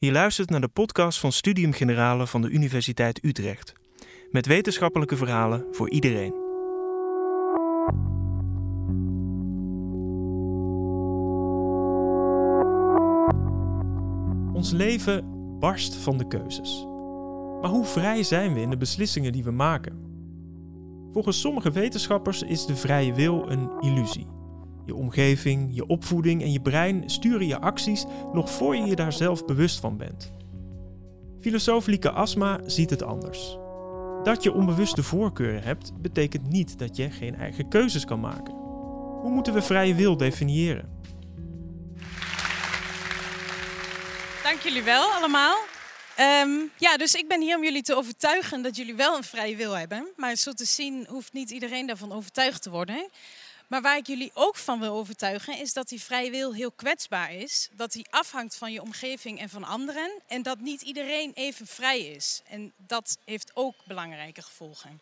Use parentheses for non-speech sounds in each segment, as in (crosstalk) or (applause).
Je luistert naar de podcast van Studium Generale van de Universiteit Utrecht. Met wetenschappelijke verhalen voor iedereen. Ons leven barst van de keuzes. Maar hoe vrij zijn we in de beslissingen die we maken? Volgens sommige wetenschappers is de vrije wil een illusie. Je omgeving, je opvoeding en je brein sturen je acties nog voor je je daar zelf bewust van bent. Filosoof Lieke Asma ziet het anders. Dat je onbewuste voorkeuren hebt, betekent niet dat je geen eigen keuzes kan maken. Hoe moeten we vrije wil definiëren? Dank jullie wel allemaal. Ehm, ja, dus ik ben hier om jullie te overtuigen dat jullie wel een vrije wil hebben. Maar zo te zien hoeft niet iedereen daarvan overtuigd te worden. Maar waar ik jullie ook van wil overtuigen, is dat die vrije wil heel kwetsbaar is. Dat die afhangt van je omgeving en van anderen. En dat niet iedereen even vrij is. En dat heeft ook belangrijke gevolgen.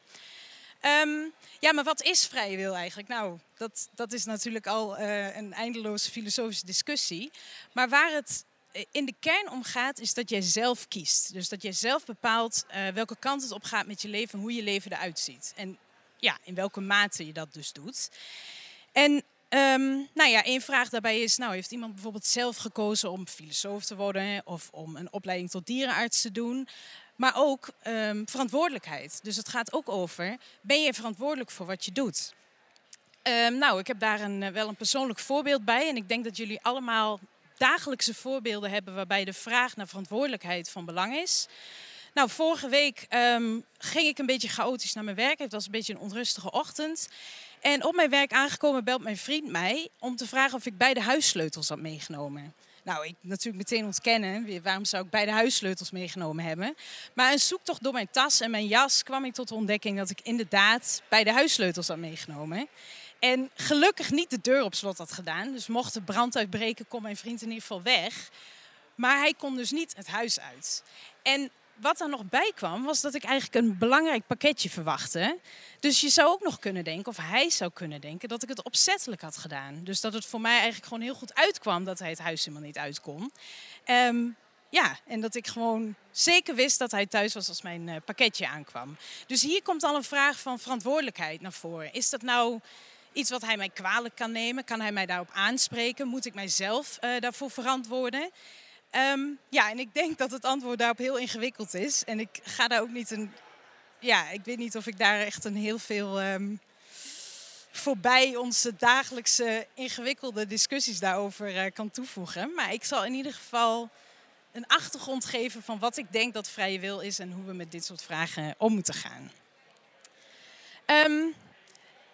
Ehm, ja, maar wat is vrije wil eigenlijk? Nou, dat, dat is natuurlijk al uh, een eindeloze filosofische discussie. Maar waar het in de kern om gaat, is dat jij zelf kiest. Dus dat jij zelf bepaalt uh, welke kant het op gaat met je leven en hoe je leven eruit ziet. En ja, in welke mate je dat dus doet. En um, nou ja, één vraag daarbij is, nou heeft iemand bijvoorbeeld zelf gekozen om filosoof te worden of om een opleiding tot dierenarts te doen? Maar ook um, verantwoordelijkheid. Dus het gaat ook over, ben je verantwoordelijk voor wat je doet? Um, nou, ik heb daar een, eh, wel een persoonlijk voorbeeld bij. En ik denk dat jullie allemaal dagelijkse voorbeelden hebben waarbij de vraag naar verantwoordelijkheid van belang is. Nou, vorige week ging ik een beetje chaotisch naar mijn werk. Het was een beetje een onrustige ochtend. En op mijn werk aangekomen belt mijn vriend mij om te vragen of ik beide huissleutels had meegenomen. Nou, ik natuurlijk meteen ontkennen. Waarom zou ik beide huissleutels meegenomen hebben? Maar een zoektocht door mijn tas en mijn jas kwam ik tot de ontdekking dat ik inderdaad beide huissleutels had meegenomen. En gelukkig niet de deur op slot had gedaan. Dus mocht de brand uitbreken, kon mijn vriend in ieder geval weg. Maar hij kon dus niet het huis uit. En wat er nog bij kwam, was dat ik eigenlijk een belangrijk pakketje verwachtte. Dus je zou ook nog kunnen denken, of hij zou kunnen denken, dat ik het opzettelijk had gedaan. Dus dat het voor mij eigenlijk gewoon heel goed uitkwam dat hij het huis helemaal niet uit kon. Um, ja, en dat ik gewoon zeker wist dat hij thuis was als mijn uh, pakketje aankwam. Dus hier komt al een vraag van verantwoordelijkheid naar voren. Is dat nou iets wat hij mij kwalijk kan nemen? Kan hij mij daarop aanspreken? Moet ik mijzelf uh, daarvoor verantwoorden? Um, ja, en ik denk dat het antwoord daarop heel ingewikkeld is. En ik ga daar ook niet een. Ja, ik weet niet of ik daar echt een heel veel. Um, voorbij onze dagelijkse ingewikkelde discussies daarover uh, kan toevoegen. Maar ik zal in ieder geval een achtergrond geven van wat ik denk dat vrije wil is en hoe we met dit soort vragen om moeten gaan. Um,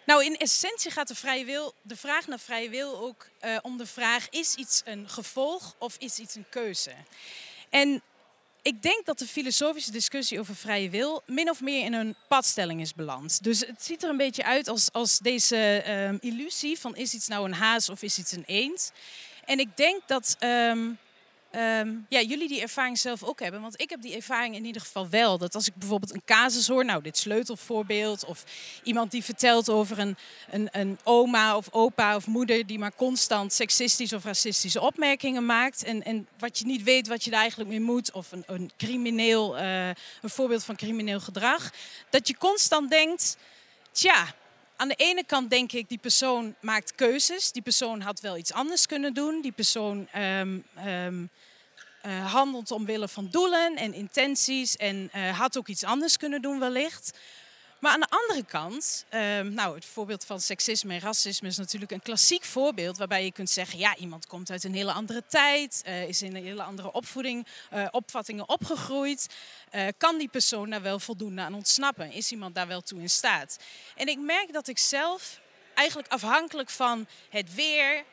nou, in essentie gaat de, vrije wil, de vraag naar vrije wil ook uh, om de vraag: is iets een gevolg of is iets een keuze? En ik denk dat de filosofische discussie over vrije wil min of meer in een padstelling is beland. Dus het ziet er een beetje uit als, als deze um, illusie van is iets nou een haas of is iets een eend. En ik denk dat um, Um, ja, jullie die ervaring zelf ook hebben. Want ik heb die ervaring in ieder geval wel. Dat als ik bijvoorbeeld een casus hoor, nou dit sleutelvoorbeeld. Of iemand die vertelt over een, een, een oma of opa of moeder die maar constant seksistische of racistische opmerkingen maakt. En, en wat je niet weet wat je daar eigenlijk mee moet. Of een, een crimineel, uh, een voorbeeld van crimineel gedrag. Dat je constant denkt, tja, aan de ene kant denk ik, die persoon maakt keuzes. Die persoon had wel iets anders kunnen doen. Die persoon um, um, uh, handelt omwille van doelen en intenties en uh, had ook iets anders kunnen doen wellicht. Maar aan de andere kant, uh, nou, het voorbeeld van seksisme en racisme is natuurlijk een klassiek voorbeeld waarbij je kunt zeggen, ja, iemand komt uit een hele andere tijd, uh, is in een hele andere opvoeding, uh, opvattingen opgegroeid. Uh, kan die persoon daar wel voldoende aan ontsnappen? Is iemand daar wel toe in staat? En ik merk dat ik zelf eigenlijk afhankelijk van het weer,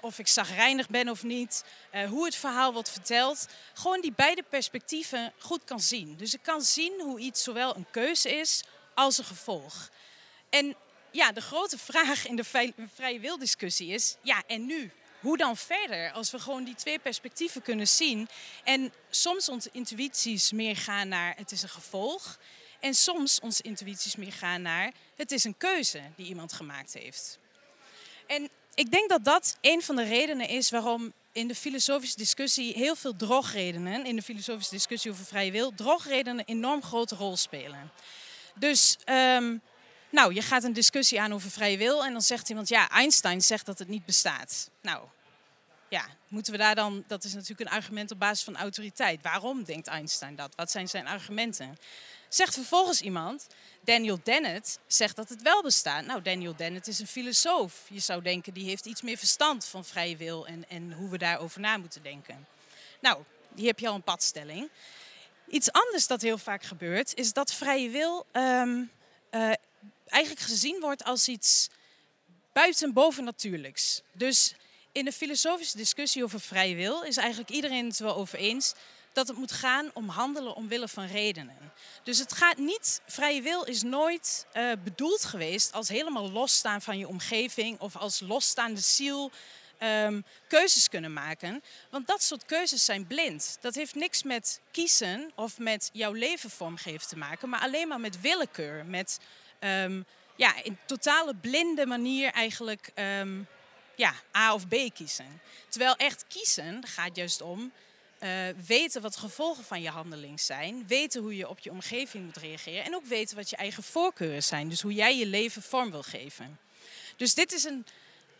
of ik zagrijnig ben of niet, hoe het verhaal wordt verteld, gewoon die beide perspectieven goed kan zien. Dus ik kan zien hoe iets zowel een keuze is als een gevolg. En ja, de grote vraag in de vrije wildiscussie is, ja, en nu? Hoe dan verder als we gewoon die twee perspectieven kunnen zien en soms onze intuïties meer gaan naar het is een gevolg en soms onze intuïties meer gaan naar het is een keuze die iemand gemaakt heeft. En ik denk dat dat een van de redenen is waarom in de filosofische discussie heel veel drogredenen, in de filosofische discussie over vrije wil, drogredenen een enorm grote rol spelen. Dus ehm, nou, je gaat een discussie aan over vrije wil en dan zegt iemand, ja, Einstein zegt dat het niet bestaat. Nou, ja, moeten we daar dan, dat is natuurlijk een argument op basis van autoriteit. Waarom denkt Einstein dat? Wat zijn zijn argumenten? Zegt vervolgens iemand, Daniel Dennett zegt dat het wel bestaat. Nou, Daniel Dennett is een filosoof. Je zou denken, die heeft iets meer verstand van vrije wil en, en hoe we daarover na moeten denken. Nou, hier heb je al een padstelling. Iets anders dat heel vaak gebeurt, is dat vrije wil um, uh, eigenlijk gezien wordt als iets buiten bovennatuurlijks. Dus in de filosofische discussie over vrije wil is eigenlijk iedereen het wel over eens dat het moet gaan om handelen omwille van redenen. Dus het gaat niet, vrije wil is nooit uh, bedoeld geweest als helemaal losstaan van je omgeving of als losstaande ziel um, keuzes kunnen maken. Want dat soort keuzes zijn blind. Dat heeft niks met kiezen of met jouw leven vormgeven te maken, maar alleen maar met willekeur. Met um, ja, in totale blinde manier eigenlijk um, ja, A of B kiezen. Terwijl echt kiezen gaat juist om uh, weten wat de gevolgen van je handeling zijn, weten hoe je op je omgeving moet reageren en ook weten wat je eigen voorkeuren zijn. Dus hoe jij je leven vorm wil geven. Dus dit is een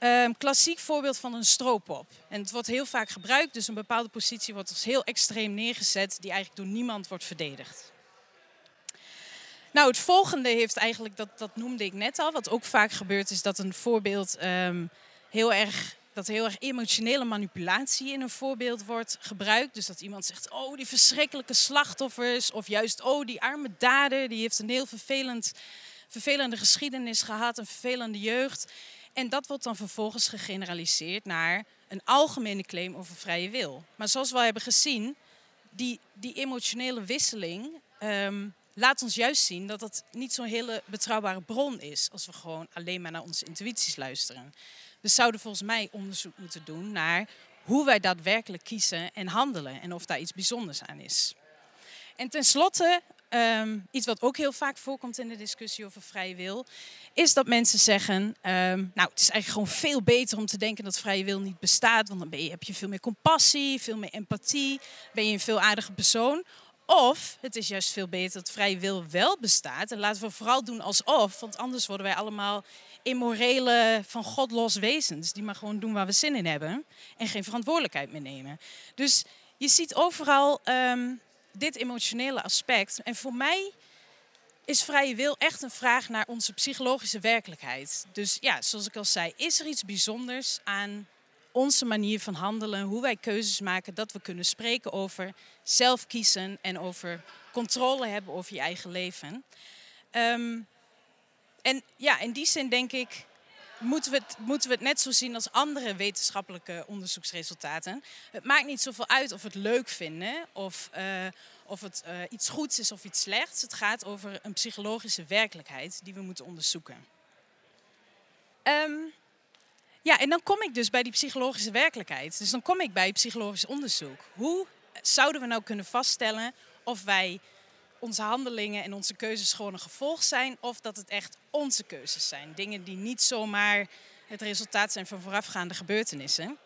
um, klassiek voorbeeld van een stroopop. En het wordt heel vaak gebruikt, dus een bepaalde positie wordt als heel extreem neergezet, die eigenlijk door niemand wordt verdedigd. Nou, het volgende heeft eigenlijk, dat, dat noemde ik net al, wat ook vaak gebeurt, is dat een voorbeeld um, heel erg dat heel erg emotionele manipulatie in een voorbeeld wordt gebruikt. Dus dat iemand zegt, oh die verschrikkelijke slachtoffers. Of juist, oh die arme dader, die heeft een heel vervelend, vervelende geschiedenis gehad, een vervelende jeugd. En dat wordt dan vervolgens gegeneraliseerd naar een algemene claim over vrije wil. Maar zoals we al hebben gezien, die, die emotionele wisseling um, laat ons juist zien dat dat niet zo'n hele betrouwbare bron is als we gewoon alleen maar naar onze intuïties luisteren. We zouden volgens mij onderzoek moeten doen naar hoe wij daadwerkelijk kiezen en handelen en of daar iets bijzonders aan is. En tenslotte, um, iets wat ook heel vaak voorkomt in de discussie over vrije wil, is dat mensen zeggen, um, nou het is eigenlijk gewoon veel beter om te denken dat vrije wil niet bestaat, want dan ben je, heb je veel meer compassie, veel meer empathie, ben je een veel aardige persoon. Of het is juist veel beter dat vrije wil wel bestaat. En laten we vooral doen alsof, want anders worden wij allemaal immorele, van God los wezens. Die maar gewoon doen waar we zin in hebben. En geen verantwoordelijkheid meer nemen. Dus je ziet overal um, dit emotionele aspect. En voor mij is vrije wil echt een vraag naar onze psychologische werkelijkheid. Dus ja, zoals ik al zei, is er iets bijzonders aan onze manier van handelen, hoe wij keuzes maken, dat we kunnen spreken over zelf kiezen en over controle hebben over je eigen leven. Um, en ja, in die zin denk ik, moeten we, het, moeten we het net zo zien als andere wetenschappelijke onderzoeksresultaten. Het maakt niet zoveel uit of we het leuk vinden of, uh, of het uh, iets goeds is of iets slechts. Het gaat over een psychologische werkelijkheid die we moeten onderzoeken. Um, ja, en dan kom ik dus bij die psychologische werkelijkheid. Dus dan kom ik bij psychologisch onderzoek. Hoe zouden we nou kunnen vaststellen of wij onze handelingen en onze keuzes gewoon een gevolg zijn of dat het echt onze keuzes zijn. Dingen die niet zomaar het resultaat zijn van voorafgaande gebeurtenissen.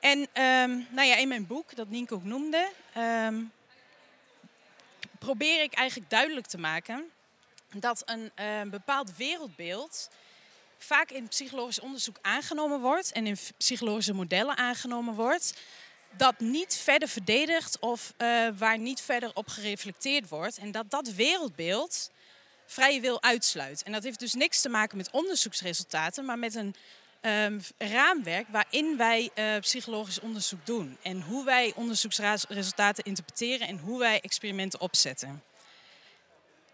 En um, nou ja, in mijn boek, dat Nienke ook noemde, um, probeer ik eigenlijk duidelijk te maken dat een uh, bepaald wereldbeeld vaak in psychologisch onderzoek aangenomen wordt en in psychologische modellen aangenomen wordt, dat niet verder verdedigd of uh, waar niet verder op gereflecteerd wordt. En dat dat wereldbeeld vrije wil uitsluit. En dat heeft dus niks te maken met onderzoeksresultaten, maar met een um, raamwerk waarin wij uh, psychologisch onderzoek doen. En hoe wij onderzoeksresultaten interpreteren en hoe wij experimenten opzetten.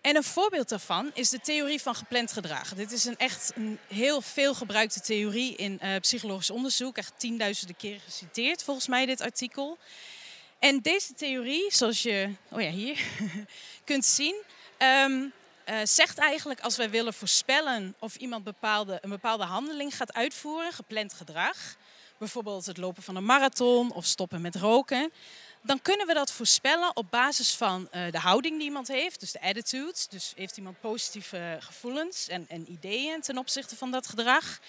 En een voorbeeld daarvan is de theorie van gepland gedrag. Dit is een echt een heel veel gebruikte theorie in uh, psychologisch onderzoek. Echt tienduizenden keren geciteerd volgens mij dit artikel. En deze theorie, zoals je oh ja, hier (laughs) kunt zien, um, uh, zegt eigenlijk als wij willen voorspellen of iemand bepaalde, een bepaalde handeling gaat uitvoeren, gepland gedrag, bijvoorbeeld het lopen van een marathon of stoppen met roken, dan kunnen we dat voorspellen op basis van uh, de houding die iemand heeft, dus de attitudes. Dus heeft iemand positieve gevoelens en, en ideeën ten opzichte van dat gedrag.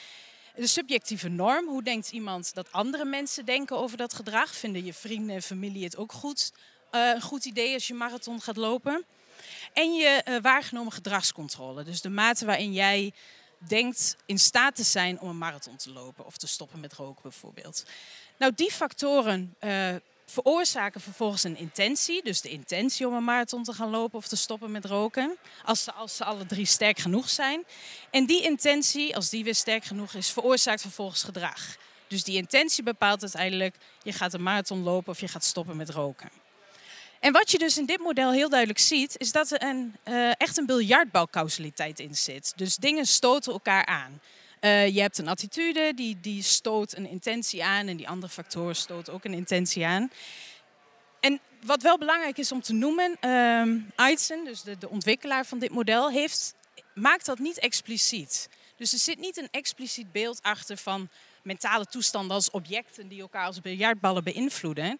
De subjectieve norm, hoe denkt iemand dat andere mensen denken over dat gedrag? Vinden je vrienden en familie het ook goed, uh, een goed idee als je marathon gaat lopen? En je waargenomen gedragscontrole, dus de mate waarin jij denkt in staat te zijn om een marathon te lopen of te stoppen met roken bijvoorbeeld. Nou, die factoren veroorzaken vervolgens een intentie. Dus de intentie om een marathon te gaan lopen of te stoppen met roken. Als ze, als ze alle drie sterk genoeg zijn. En die intentie, als die weer sterk genoeg is, veroorzaakt vervolgens gedrag. Dus die intentie bepaalt uiteindelijk, je gaat een marathon lopen of je gaat stoppen met roken. En wat je dus in dit model heel duidelijk ziet, is dat er een, uh, echt een biljartbalcausaliteit in zit. Dus dingen stoten elkaar aan. Uh, je hebt een attitude, die, die stoot een intentie aan en die andere factoren stoten ook een intentie aan. En wat wel belangrijk is om te noemen, uh, dus de, de ontwikkelaar van dit model, heeft, maakt dat niet expliciet. Dus er zit niet een expliciet beeld achter van mentale toestanden als objecten die elkaar als biljartballen beïnvloeden.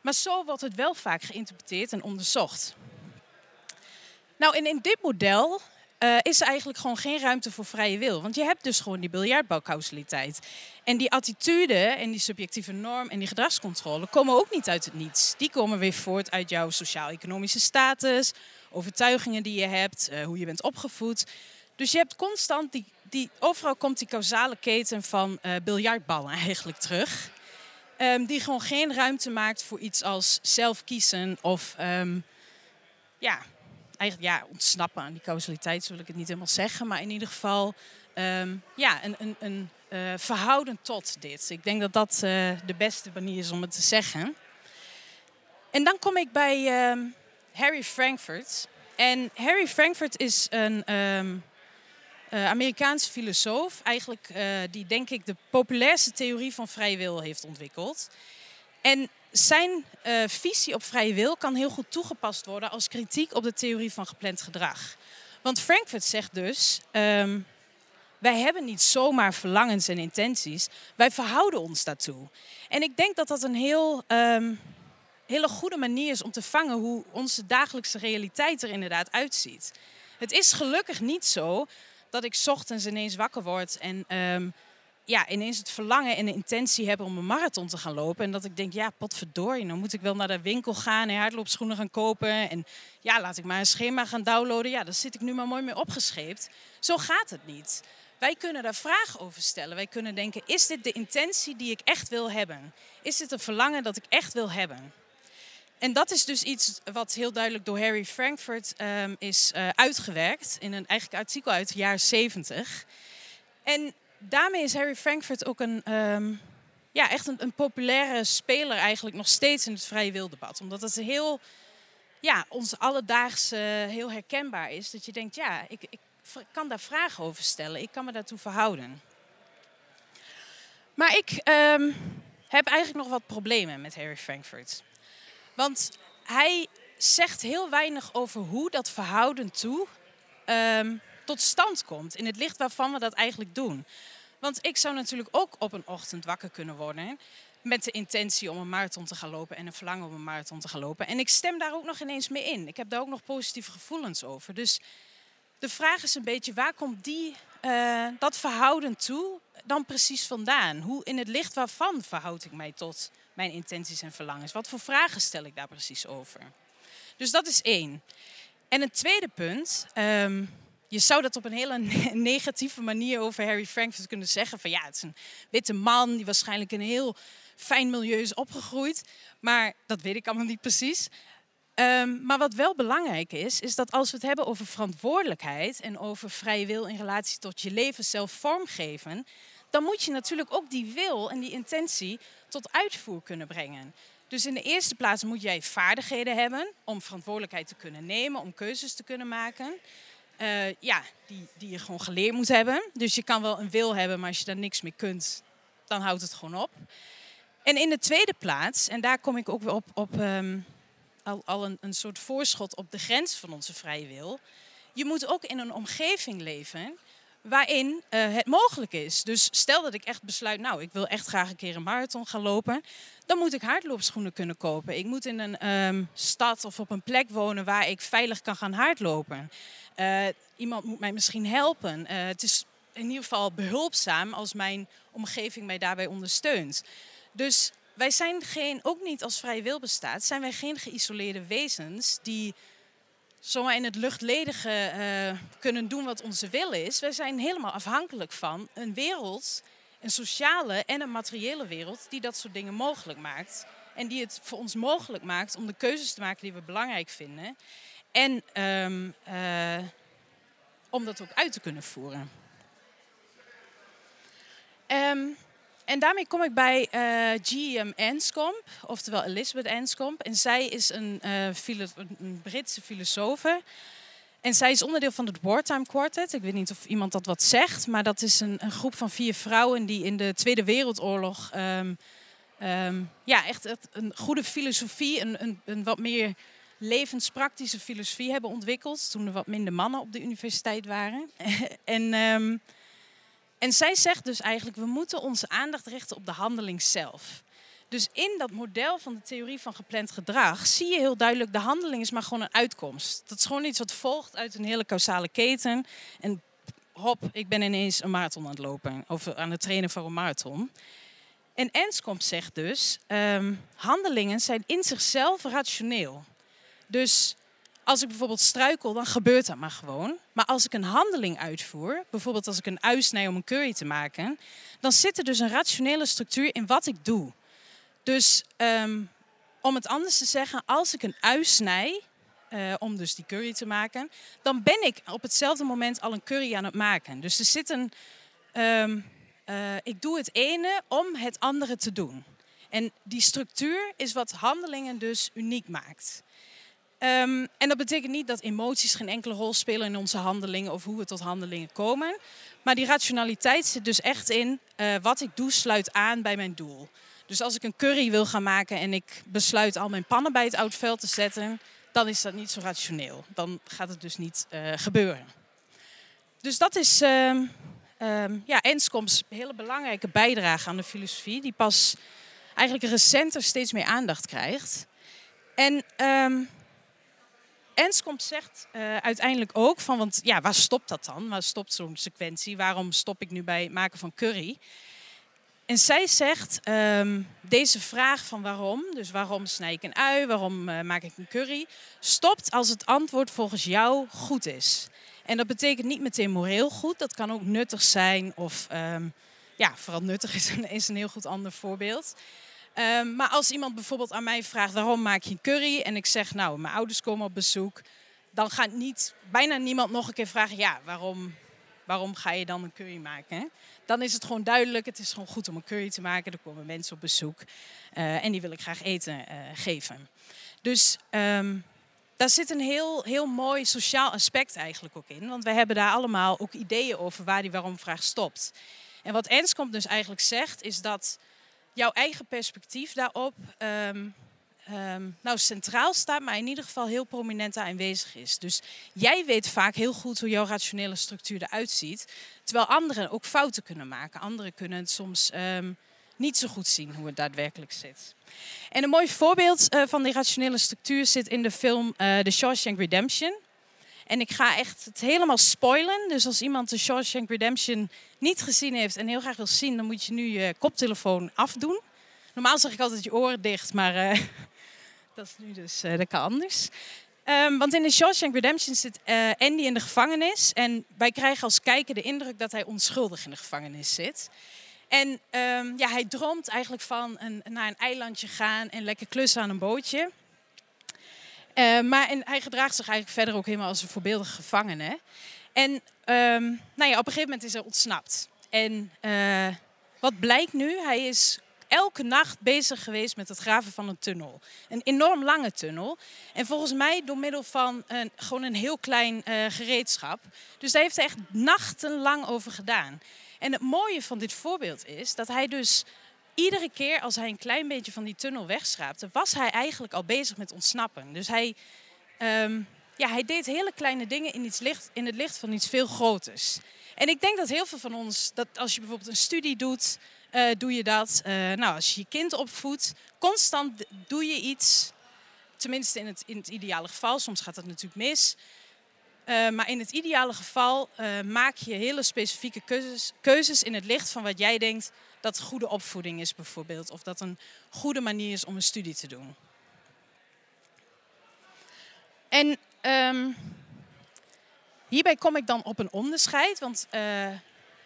Maar zo wordt het wel vaak geïnterpreteerd en onderzocht. Nou, en in dit model uh, is eigenlijk gewoon geen ruimte voor vrije wil. Want je hebt dus gewoon die biljartbalcausaliteit. En die attitude en die subjectieve norm en die gedragscontrole komen ook niet uit het niets. Die komen weer voort uit jouw sociaal-economische status, overtuigingen die je hebt, uh, hoe je bent opgevoed. Dus je hebt constant die, die overal komt die causale keten van uh, biljartballen eigenlijk terug. Um, die gewoon geen ruimte maakt voor iets als zelf kiezen of um, ja, eigenlijk ja, ontsnappen aan die causaliteit, wil ik het niet helemaal zeggen. Maar in ieder geval um, ja, een, een, een uh, verhouden tot dit. Ik denk dat dat uh, de beste manier is om het te zeggen. En dan kom ik bij um, Harry Frankfurt. En Harry Frankfurt is een um, Amerikaanse filosoof, eigenlijk die denk ik de populairste theorie van vrije wil heeft ontwikkeld. En zijn uh, visie op vrije wil kan heel goed toegepast worden als kritiek op de theorie van gepland gedrag. Want Frankfurt zegt dus: um, wij hebben niet zomaar verlangens en intenties, wij verhouden ons daartoe. En ik denk dat dat een heel, um, hele goede manier is om te vangen hoe onze dagelijkse realiteit er inderdaad uitziet. Het is gelukkig niet zo dat ik ochtends ineens wakker word en um, ja, ineens het verlangen en de intentie hebben om een marathon te gaan lopen. En dat ik denk, ja, potverdorie, nou moet ik wel naar de winkel gaan en hardloopschoenen gaan kopen. En ja, laat ik maar een schema gaan downloaden. Ja, daar zit ik nu maar mooi mee opgescheept. Zo gaat het niet. Wij kunnen daar vragen over stellen. Wij kunnen denken, is dit de intentie die ik echt wil hebben? Is dit een verlangen dat ik echt wil hebben? En dat is dus iets wat heel duidelijk door Harry Frankfurt um, is uh, uitgewerkt in een eigenlijk artikel uit het jaar 70. En daarmee is Harry Frankfurt ook een, um, ja, echt een, een, populaire speler eigenlijk nog steeds in het vrije wildebat. Omdat het heel, ja, ons alledaagse heel herkenbaar is. Dat je denkt, ja, ik, ik kan daar vragen over stellen. Ik kan me daartoe verhouden. Maar ik um, heb eigenlijk nog wat problemen met Harry Frankfurt. Want hij zegt heel weinig over hoe dat verhouden toe um, tot stand komt. In het licht waarvan we dat eigenlijk doen. Want ik zou natuurlijk ook op een ochtend wakker kunnen worden. Met de intentie om een marathon te gaan lopen en een verlangen om een marathon te gaan lopen. En ik stem daar ook nog ineens mee in. Ik heb daar ook nog positieve gevoelens over. Dus de vraag is een beetje, waar komt die, uh, dat verhouden toe dan precies vandaan? Hoe in het licht waarvan verhoud ik mij tot mijn intenties en verlangens? Wat voor vragen stel ik daar precies over? Dus dat is één. En een tweede punt, um, je zou dat op een hele (laughs) negatieve manier over Harry Frankfurt kunnen zeggen. Van ja, het is een witte man die waarschijnlijk in een heel fijn milieu is opgegroeid. Maar dat weet ik allemaal niet precies. Um, maar wat wel belangrijk is, is dat als we het hebben over verantwoordelijkheid en over vrije wil in relatie tot je leven zelf vormgeven, dan moet je natuurlijk ook die wil en die intentie tot uitvoer kunnen brengen. Dus in de eerste plaats moet jij vaardigheden hebben om verantwoordelijkheid te kunnen nemen, om keuzes te kunnen maken. Uh, ja, die, die je gewoon geleerd moet hebben. Dus je kan wel een wil hebben, maar als je daar niks mee kunt, dan houdt het gewoon op. En in de tweede plaats, en daar kom ik ook weer op, op um, al, al een, een soort voorschot op de grens van onze vrije wil. Je moet ook in een omgeving leven waarin uh, het mogelijk is. Dus stel dat ik echt besluit, nou, ik wil echt graag een keer een marathon gaan lopen, dan moet ik hardloopschoenen kunnen kopen. Ik moet in een um, stad of op een plek wonen waar ik veilig kan gaan hardlopen. Uh, iemand moet mij misschien helpen. Uh, het is in ieder geval behulpzaam als mijn omgeving mij daarbij ondersteunt. Dus wij zijn geen, ook niet als vrije wil bestaat, zijn wij geen geïsoleerde wezens die zomaar in het luchtledige uh, kunnen doen wat onze wil is. Wij zijn helemaal afhankelijk van een wereld, een sociale en een materiële wereld, die dat soort dingen mogelijk maakt. En die het voor ons mogelijk maakt om de keuzes te maken die we belangrijk vinden. En um, uh, om dat ook uit te kunnen voeren. Um, en daarmee kom ik bij uh, eh, G.M. Anscombe, oftewel Elizabeth Anscombe. En zij is een, een Britse filosoof. En zij is onderdeel van het Wartime Quartet. Ik weet niet of iemand dat wat zegt, maar dat is een, groep van vier vrouwen die in de Tweede Wereldoorlog um, um, ja, echt een goede filosofie, een, een, een, wat meer levenspraktische filosofie hebben ontwikkeld. Toen er wat minder mannen op de universiteit waren. (laughs) en um, en zij zegt dus eigenlijk, we moeten onze aandacht richten op de handeling zelf. Dus in dat model van de theorie van gepland gedrag zie je heel duidelijk, de handeling is maar gewoon een uitkomst. Dat is gewoon iets wat volgt uit een hele causale keten. En hop, ik ben ineens een marathon aan het lopen, of aan het trainen voor een marathon. En Enskomp zegt dus, um, handelingen zijn in zichzelf rationeel. Dus als ik bijvoorbeeld struikel, dan gebeurt dat maar gewoon. Maar als ik een handeling uitvoer, bijvoorbeeld als ik een ui snij om een curry te maken, dan zit er dus een rationele structuur in wat ik doe. Dus um, om het anders te zeggen, als ik een ui snij, uh, om dus die curry te maken, dan ben ik op hetzelfde moment al een curry aan het maken. Dus er zit een. Um, uh, ik doe het ene om het andere te doen. En die structuur is wat handelingen dus uniek maakt. Um, en dat betekent niet dat emoties geen enkele rol spelen in onze handelingen of hoe we tot handelingen komen. Maar die rationaliteit zit dus echt in uh, wat ik doe sluit aan bij mijn doel. Dus als ik een curry wil gaan maken en ik besluit al mijn pannen bij het oud veld te zetten, dan is dat niet zo rationeel. Dan gaat het dus niet uh, gebeuren. Dus dat is uh, um, ja, Enskom's hele belangrijke bijdrage aan de filosofie, die pas eigenlijk recenter steeds meer aandacht krijgt. En um, Enskomp zegt uh, uiteindelijk ook van, want ja, waar stopt dat dan? Waar stopt zo'n sequentie? Waarom stop ik nu bij het maken van curry? En zij zegt, um, deze vraag van waarom, dus waarom snij ik een ui, waarom uh, maak ik een curry, stopt als het antwoord volgens jou goed is. En dat betekent niet meteen moreel goed, dat kan ook nuttig zijn of um, ja, vooral nuttig is is een heel goed ander voorbeeld. Um, maar als iemand bijvoorbeeld aan mij vraagt waarom maak je een curry en ik zeg nou mijn ouders komen op bezoek, dan gaat niet bijna niemand nog een keer vragen ja waarom, waarom ga je dan een curry maken? Dan is het gewoon duidelijk, het is gewoon goed om een curry te maken. Er komen mensen op bezoek uh, en die wil ik graag eten uh, geven. Dus um, daar zit een heel, heel mooi sociaal aspect eigenlijk ook in. Want wij hebben daar allemaal ook ideeën over waar die waarom-vraag stopt. En wat Enskomp dus eigenlijk zegt, is dat jouw eigen perspectief daarop um, nou, centraal staat, maar in ieder geval heel prominent aanwezig is. Dus jij weet vaak heel goed hoe jouw rationele structuur eruit ziet, terwijl anderen ook fouten kunnen maken. Anderen kunnen het soms um, niet zo goed zien hoe het daadwerkelijk zit. En een mooi voorbeeld uh, van die rationele structuur zit in de film uh, The Shawshank Redemption. En ik ga echt het helemaal spoilen. Dus als iemand de Shawshank Redemption niet gezien heeft en heel graag wil zien, dan moet je nu je koptelefoon afdoen. Normaal zeg ik altijd je oren dicht, maar uh, (laughs) dat is nu dus uh, dat kan anders. Um, want in de Shawshank Redemption zit uh, Andy in de gevangenis. En wij krijgen als kijker de indruk dat hij onschuldig in de gevangenis zit. En um, ja, hij droomt eigenlijk van een, naar een eilandje gaan en lekker klussen aan een bootje. Uh, maar en hij gedraagt zich eigenlijk verder ook helemaal als een voorbeeldige gevangene. En um, nou ja, op een gegeven moment is hij ontsnapt. En uh, wat blijkt nu? Hij is elke nacht bezig geweest met het graven van een tunnel. Een enorm lange tunnel. En volgens mij door middel van een, gewoon een heel klein uh, gereedschap. Dus daar heeft hij echt nachtenlang over gedaan. En het mooie van dit voorbeeld is dat hij dus iedere keer als hij een klein beetje van die tunnel wegschraapte, was hij eigenlijk al bezig met ontsnappen. Dus hij, um, ja, hij deed hele kleine dingen in, iets licht, in het licht van iets veel groters. En ik denk dat heel veel van ons, dat als je bijvoorbeeld een studie doet, uh, doe je dat. Uh, nou, als je je kind opvoedt, constant doe je iets. Tenminste in het, in het ideale geval, soms gaat dat natuurlijk mis. Uh, maar in het ideale geval maak je hele specifieke keuzes in het licht van wat jij denkt dat goede opvoeding is, bijvoorbeeld. Of dat een goede manier is om een studie te doen. En um, hierbij kom ik dan op een onderscheid. Want uh,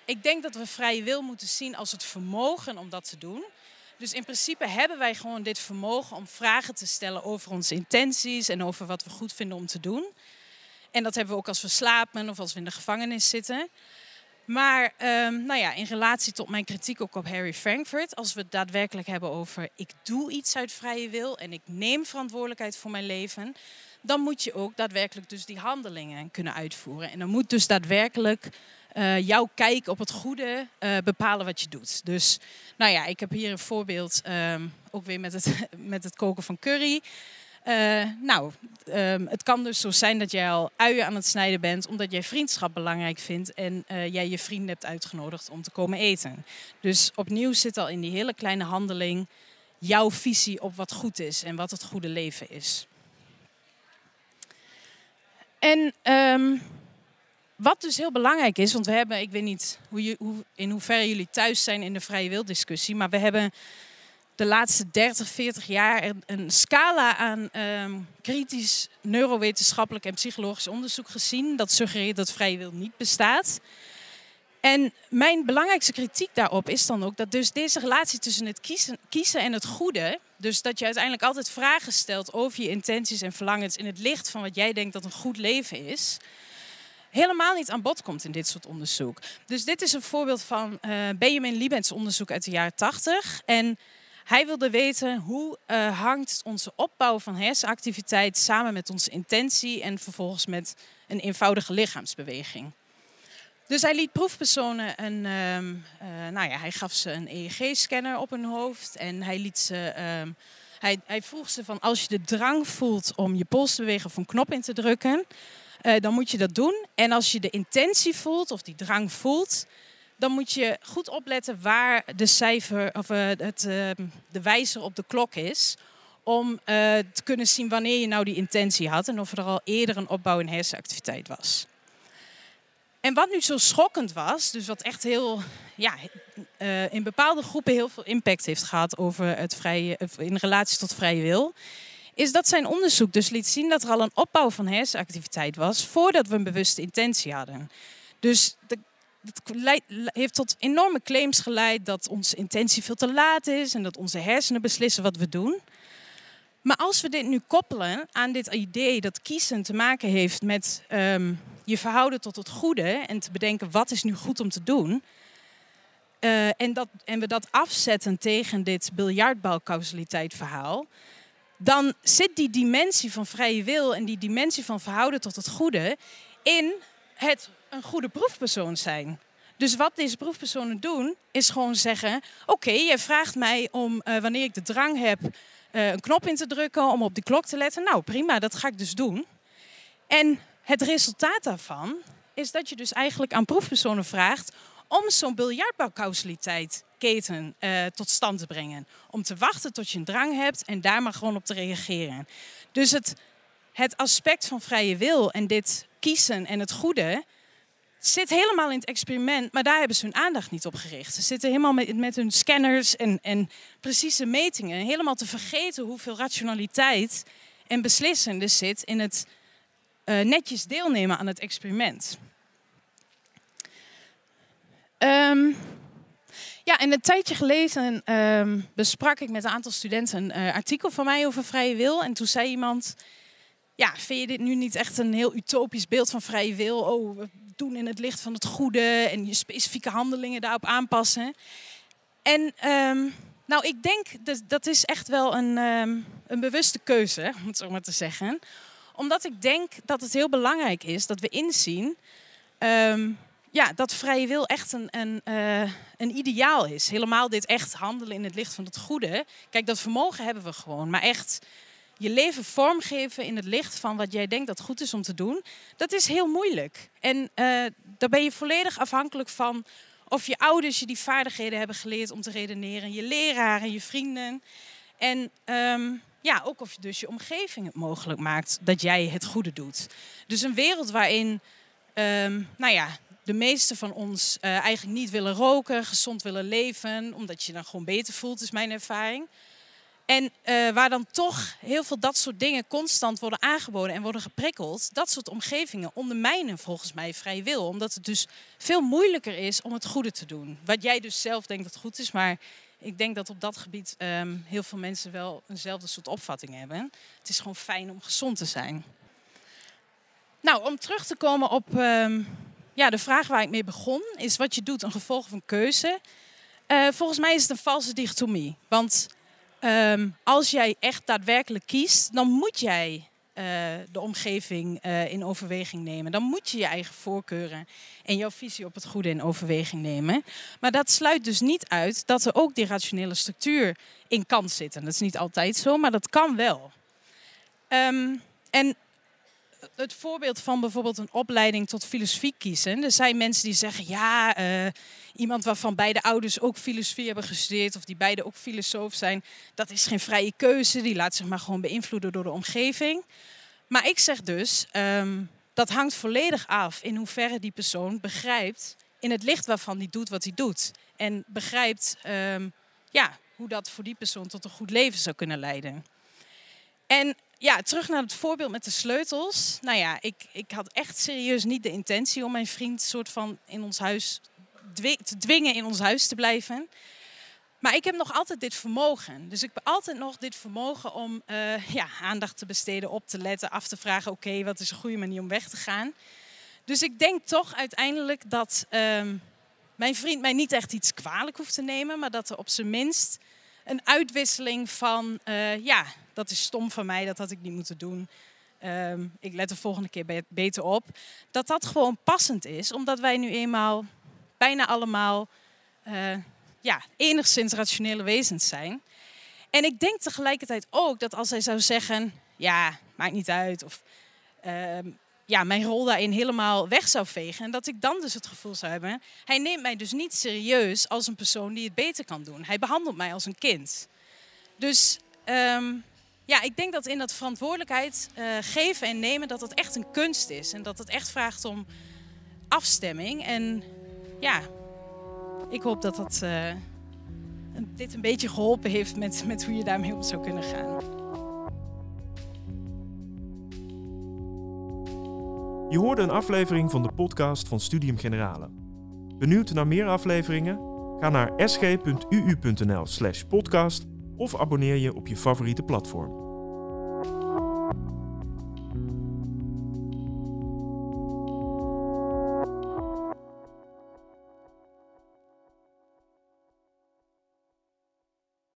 ik denk dat we vrije wil moeten zien als het vermogen om dat te doen. Dus in principe hebben wij gewoon dit vermogen om vragen te stellen over onze intenties en over wat we goed vinden om te doen. En dat hebben we ook als we slapen of als we in de gevangenis zitten. Maar um, nou ja, in relatie tot mijn kritiek ook op Harry Frankfurt, als we het daadwerkelijk hebben over ik doe iets uit vrije wil en ik neem verantwoordelijkheid voor mijn leven, dan moet je ook daadwerkelijk dus die handelingen kunnen uitvoeren. En dan moet dus daadwerkelijk uh, jouw kijk op het goede uh, bepalen wat je doet. Dus nou ja, ik heb hier een voorbeeld, um, ook weer met het, (laughs) met het koken van curry. Uh, nou, um, het kan dus zo zijn dat jij al uien aan het snijden bent omdat jij vriendschap belangrijk vindt en uh, jij je vrienden hebt uitgenodigd om te komen eten. Dus opnieuw zit al in die hele kleine handeling jouw visie op wat goed is en wat het goede leven is. En um, wat dus heel belangrijk is, want we hebben, ik weet niet hoe je, hoe, in hoeverre jullie thuis zijn in de vrije wildiscussie, maar we hebben de laatste 30, 40 jaar een scala aan um, kritisch neurowetenschappelijk en psychologisch onderzoek gezien dat suggereert dat vrije wil niet bestaat. En mijn belangrijkste kritiek daarop is dan ook dat dus deze relatie tussen het kiezen, kiezen en het goede, dus dat je uiteindelijk altijd vragen stelt over je intenties en verlangens in het licht van wat jij denkt dat een goed leven is, helemaal niet aan bod komt in dit soort onderzoek. Dus dit is een voorbeeld van uh, Benjamin Liebens onderzoek uit de jaren 80. En hij wilde weten hoe uh, hangt onze opbouw van hersenactiviteit samen met onze intentie en vervolgens met een eenvoudige lichaamsbeweging. Dus hij liet proefpersonen een, um, uh, nou ja, hij gaf ze een EEG-scanner op hun hoofd en hij liet ze, um, hij, hij vroeg ze van als je de drang voelt om je pols te bewegen of een knop in te drukken, uh, dan moet je dat doen. En als je de intentie voelt of die drang voelt, dan moet je goed opletten waar de cijfer of uh, het, uh, de wijzer op de klok is. Om uh, te kunnen zien wanneer je nou die intentie had en of er al eerder een opbouw in hersenactiviteit was. En wat nu zo schokkend was, dus wat echt heel, ja, in bepaalde groepen heel veel impact heeft gehad over het vrije, in relatie tot vrije wil, is dat zijn onderzoek dus liet zien dat er al een opbouw van hersenactiviteit was voordat we een bewuste intentie hadden. Dus de, het heeft tot enorme claims geleid dat onze intentie veel te laat is en dat onze hersenen beslissen wat we doen. Maar als we dit nu koppelen aan dit idee dat kiezen te maken heeft met um, je verhouden tot het goede en te bedenken wat is nu goed om te doen, uh, en, dat, en we dat afzetten tegen dit biljartbalcausaliteit verhaal, dan zit die dimensie van vrije wil en die dimensie van verhouden tot het goede in het een goede proefpersoon zijn. Dus wat deze proefpersonen doen, is gewoon zeggen: Oké, okay, jij vraagt mij om uh, wanneer ik de drang heb uh, een knop in te drukken om op die klok te letten. Nou, prima, dat ga ik dus doen. En het resultaat daarvan is dat je dus eigenlijk aan proefpersonen vraagt om zo'n biljartbouwcausaliteit keten uh, tot stand te brengen. Om te wachten tot je een drang hebt en daar maar gewoon op te reageren. Dus het, het aspect van vrije wil en dit kiezen en het goede zit helemaal in het experiment, maar daar hebben ze hun aandacht niet op gericht. Ze zitten helemaal met, met hun scanners en, en precieze metingen helemaal te vergeten hoeveel rationaliteit en beslissen er zit in het uh, netjes deelnemen aan het experiment. Um, ja, en een tijdje geleden um, besprak ik met een aantal studenten een uh, artikel van mij over vrije wil. En toen zei iemand, ja, vind je dit nu niet echt een heel utopisch beeld van vrije wil? Oh, we doen in het licht van het goede en je specifieke handelingen daarop aanpassen. En um, nou, ik denk dat dat is echt wel een, um, een bewuste keuze, om het zo maar te zeggen. Omdat ik denk dat het heel belangrijk is dat we inzien um, ja, dat vrije wil echt een, een, uh, een ideaal is. Helemaal dit echt handelen in het licht van het goede. Kijk, dat vermogen hebben we gewoon. Maar echt je leven vormgeven in het licht van wat jij denkt dat goed is om te doen, dat is heel moeilijk. En uh, daar ben je volledig afhankelijk van of je ouders je die vaardigheden hebben geleerd om te redeneren, je leraren, je vrienden. En um, ja, ook of je dus je omgeving het mogelijk maakt dat jij het goede doet. Dus een wereld waarin, ehm, nou ja, de meeste van ons uh, eigenlijk niet willen roken, gezond willen leven, omdat je je dan gewoon beter voelt, is mijn ervaring. En uh, waar dan toch heel veel dat soort dingen constant worden aangeboden en worden geprikkeld, dat soort omgevingen ondermijnen volgens mij vrij wil. Omdat het dus veel moeilijker is om het goede te doen. Wat jij dus zelf denkt dat goed is, maar ik denk dat op dat gebied um, heel veel mensen wel eenzelfde soort opvatting hebben. Het is gewoon fijn om gezond te zijn. Nou, om terug te komen op um, ja, de vraag waar ik mee begon, is wat je doet een gevolg van keuze. Uh, volgens mij is het een valse dichotomie. Want um, als jij echt daadwerkelijk kiest, dan moet jij uh, de omgeving uh, in overweging nemen. Dan moet je je eigen voorkeuren en jouw visie op het goede in overweging nemen. Maar dat sluit dus niet uit dat er ook die rationele structuur in kan zitten. Dat is niet altijd zo, maar dat kan wel. Um, en het voorbeeld van bijvoorbeeld een opleiding tot filosofie kiezen. Er zijn mensen die zeggen, ja, uh, iemand waarvan beide ouders ook filosofie hebben gestudeerd of die beide ook filosoof zijn, dat is geen vrije keuze. Die laat zich maar gewoon beïnvloeden door de omgeving. Maar ik zeg dus, um, dat hangt volledig af in hoeverre die persoon begrijpt in het licht waarvan die doet wat hij doet. En begrijpt um, ja, hoe dat voor die persoon tot een goed leven zou kunnen leiden. En ja, terug naar het voorbeeld met de sleutels. Nou ja, ik, ik had echt serieus niet de intentie om mijn vriend soort van in ons huis te dwingen in ons huis te blijven. Maar ik heb nog altijd dit vermogen. Dus ik heb altijd nog dit vermogen om uh, ja, aandacht te besteden, op te letten, af te vragen: oké, wat is een goede manier om weg te gaan? Dus ik denk toch uiteindelijk dat um, mijn vriend mij niet echt iets kwalijk hoeft te nemen, maar dat er op zijn minst een uitwisseling van: uh, ja, dat is stom van mij, dat had ik niet moeten doen. Um, ik let de volgende keer beter op. Dat dat gewoon passend is, omdat wij nu eenmaal bijna allemaal uh, ja, enigszins rationele wezens zijn. En ik denk tegelijkertijd ook dat als hij zou zeggen, ja, maakt niet uit, of uh, ja, mijn rol daarin helemaal weg zou vegen, en dat ik dan dus het gevoel zou hebben, hij neemt mij dus niet serieus als een persoon die het beter kan doen. Hij behandelt mij als een kind. Dus um, ja, ik denk dat in dat verantwoordelijkheid uh, geven en nemen, dat het echt een kunst is. En dat het echt vraagt om afstemming. En ja, ik hoop dat dat, uh, dit een beetje geholpen heeft met, met hoe je daarmee om zou kunnen gaan. Je hoorde een aflevering van de podcast van Studium Generale. Benieuwd naar meer afleveringen? Ga naar sg.uu.nl/podcast of abonneer je op je favoriete platform.